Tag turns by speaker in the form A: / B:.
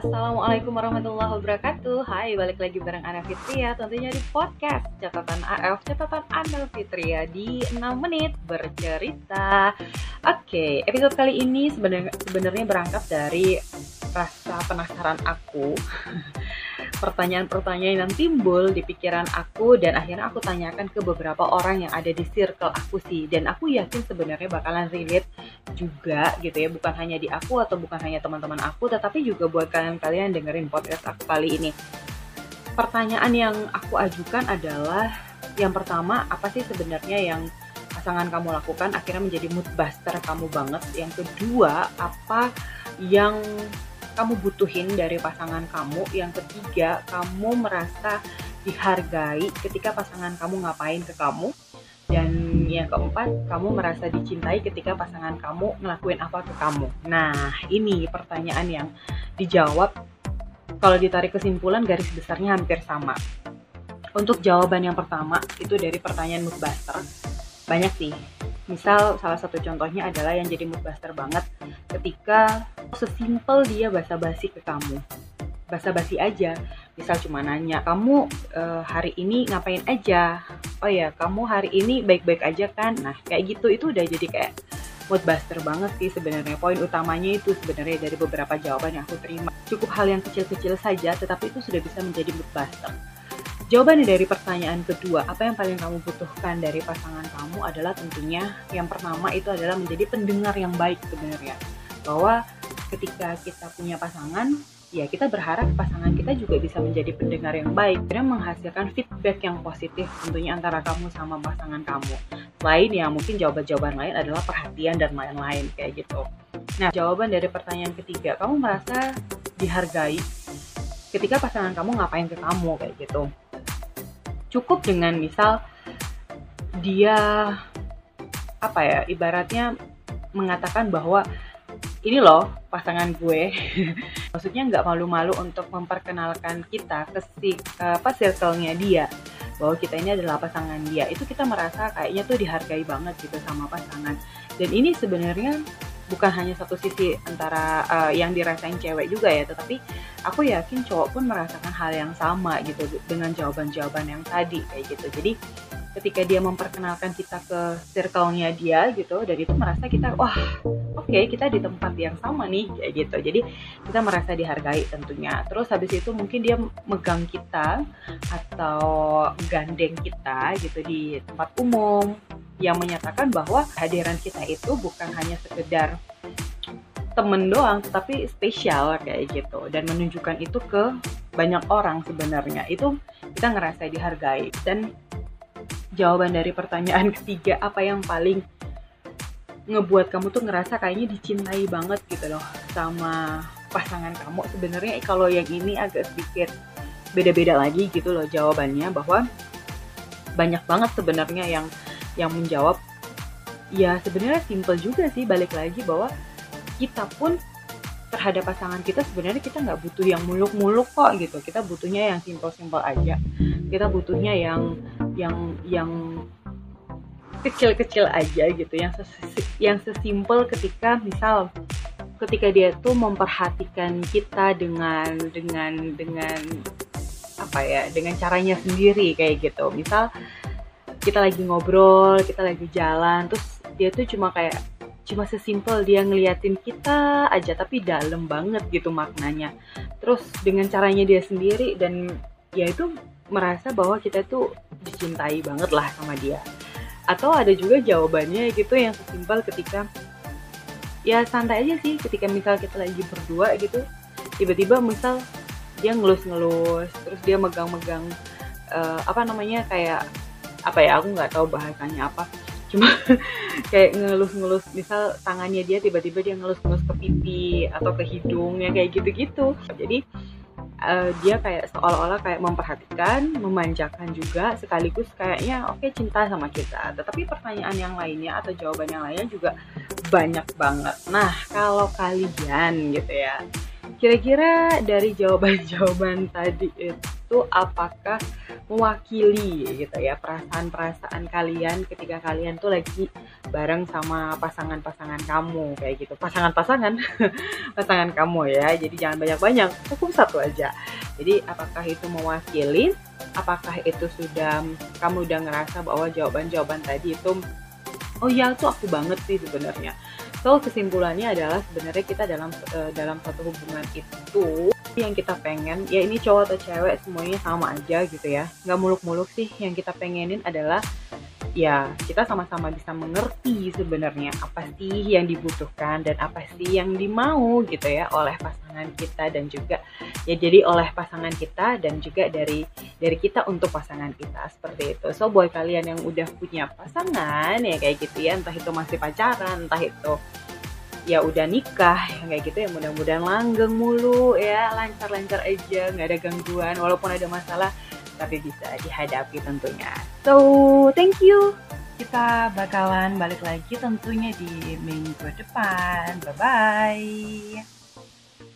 A: Assalamualaikum warahmatullahi wabarakatuh. Hai, balik lagi bareng Ana Fitria Tentunya di podcast Catatan AF Catatan Ana Fitria Di 6 menit bercerita. Oke, episode kali ini sebenarnya berangkat dari Rasa penasaran aku. Pertanyaan-pertanyaan yang timbul di pikiran aku dan akhirnya aku tanyakan ke beberapa orang yang ada di circle aku sih. Dan aku yakin sebenarnya bakalan relate juga gitu ya bukan hanya di aku atau bukan hanya teman-teman aku tetapi juga buat kalian-kalian dengerin podcast aku kali ini pertanyaan yang aku ajukan adalah yang pertama apa sih sebenarnya yang pasangan kamu lakukan akhirnya menjadi mood buster kamu banget yang kedua apa yang kamu butuhin dari pasangan kamu. Yang ketiga, kamu merasa dihargai ketika pasangan kamu ngapain ke kamu. Dan yang keempat, kamu merasa dicintai ketika pasangan kamu ngelakuin apa ke kamu. Nah, ini pertanyaan yang dijawab kalau ditarik kesimpulan garis besarnya hampir sama. Untuk jawaban yang pertama itu dari pertanyaan Moodbuster. Banyak sih. Misal salah satu contohnya adalah yang jadi moodbuster banget ketika sesimpel dia basa-basi ke kamu basa-basi aja misal cuma nanya kamu uh, hari ini ngapain aja oh ya kamu hari ini baik-baik aja kan? Nah kayak gitu itu udah jadi kayak mood buster banget sih sebenarnya. Poin utamanya itu sebenarnya dari beberapa jawaban yang aku terima. Cukup hal yang kecil-kecil saja tetapi itu sudah bisa menjadi mood buster. Jawaban dari pertanyaan kedua, apa yang paling kamu butuhkan dari pasangan kamu adalah tentunya yang pertama itu adalah menjadi pendengar yang baik sebenarnya. Bahwa ketika kita punya pasangan, ya kita berharap pasangan kita juga bisa menjadi pendengar yang baik dan menghasilkan feedback yang positif tentunya antara kamu sama pasangan kamu. Lain ya mungkin jawaban-jawaban lain adalah perhatian dan lain-lain kayak gitu. Nah, jawaban dari pertanyaan ketiga, kamu merasa dihargai ketika pasangan kamu ngapain ke kamu kayak gitu. Cukup dengan misal dia apa ya, ibaratnya mengatakan bahwa ini loh pasangan gue. Maksudnya nggak malu-malu untuk memperkenalkan kita ke si apa circle-nya dia. Bahwa kita ini adalah pasangan dia. Itu kita merasa kayaknya tuh dihargai banget gitu sama pasangan. Dan ini sebenarnya bukan hanya satu sisi antara uh, yang dirasain cewek juga ya. Tetapi aku yakin cowok pun merasakan hal yang sama gitu dengan jawaban-jawaban yang tadi kayak gitu. Jadi ketika dia memperkenalkan kita ke circle-nya dia gitu dari itu merasa kita wah oke okay, kita di tempat yang sama nih kayak gitu. Jadi kita merasa dihargai tentunya. Terus habis itu mungkin dia megang kita atau gandeng kita gitu di tempat umum yang menyatakan bahwa kehadiran kita itu bukan hanya sekedar temen doang tetapi spesial kayak gitu. Dan menunjukkan itu ke banyak orang sebenarnya. Itu kita ngerasa dihargai. Dan jawaban dari pertanyaan ketiga apa yang paling ngebuat kamu tuh ngerasa kayaknya dicintai banget gitu loh sama pasangan kamu? Sebenarnya kalau yang ini agak sedikit beda-beda lagi gitu loh jawabannya bahwa banyak banget sebenarnya yang yang menjawab. Ya sebenarnya simple juga sih balik lagi bahwa kita pun terhadap pasangan kita sebenarnya kita nggak butuh yang muluk-muluk kok gitu. Kita butuhnya yang simple-simple aja. Kita butuhnya yang yang yang kecil-kecil aja gitu yang ses yang sesimpel ketika misal ketika dia tuh memperhatikan kita dengan dengan dengan apa ya dengan caranya sendiri kayak gitu. Misal kita lagi ngobrol kita lagi jalan terus dia tuh cuma kayak cuma sesimpel dia ngeliatin kita aja tapi dalam banget gitu maknanya. Terus dengan caranya dia sendiri dan ya itu merasa bahwa kita tuh dicintai banget lah sama dia. Atau ada juga jawabannya gitu yang sesimpel ketika ya santai aja sih ketika misal kita lagi berdua gitu tiba-tiba misal dia ngelus-ngelus terus dia megang-megang uh, apa namanya kayak apa ya aku nggak tahu bahasanya apa cuma kayak ngelus-ngelus misal tangannya dia tiba-tiba dia ngelus-ngelus ke pipi atau ke hidungnya kayak gitu-gitu. Jadi uh, dia kayak seolah-olah kayak memperhatikan, memanjakan juga sekaligus kayaknya oke okay, cinta sama kita. Tetapi pertanyaan yang lainnya atau jawaban yang lainnya juga banyak banget. Nah, kalau kalian gitu ya, kira-kira dari jawaban-jawaban tadi itu apakah mewakili gitu ya perasaan-perasaan kalian ketika kalian tuh lagi bareng sama pasangan-pasangan kamu kayak gitu. Pasangan-pasangan pasangan kamu ya jadi jangan banyak-banyak cukup satu aja. Jadi apakah itu mewakili? Apakah itu sudah kamu udah ngerasa bahwa jawaban-jawaban tadi itu oh ya tuh aku banget sih sebenarnya. So kesimpulannya adalah sebenarnya kita dalam uh, dalam satu hubungan itu yang kita pengen. Ya ini cowok atau cewek semuanya sama aja gitu ya. Nggak muluk-muluk sih. Yang kita pengenin adalah ya kita sama-sama bisa mengerti sebenarnya apa sih yang dibutuhkan dan apa sih yang dimau gitu ya oleh pasangan kita dan juga ya jadi oleh pasangan kita dan juga dari dari kita untuk pasangan kita seperti itu. So buat kalian yang udah punya pasangan ya kayak gitu ya entah itu masih pacaran entah itu ya udah nikah ya kayak gitu ya mudah-mudahan langgeng mulu ya lancar-lancar aja nggak ada gangguan walaupun ada masalah tapi bisa dihadapi tentunya. So thank you. Kita bakalan balik lagi tentunya di minggu depan. Bye bye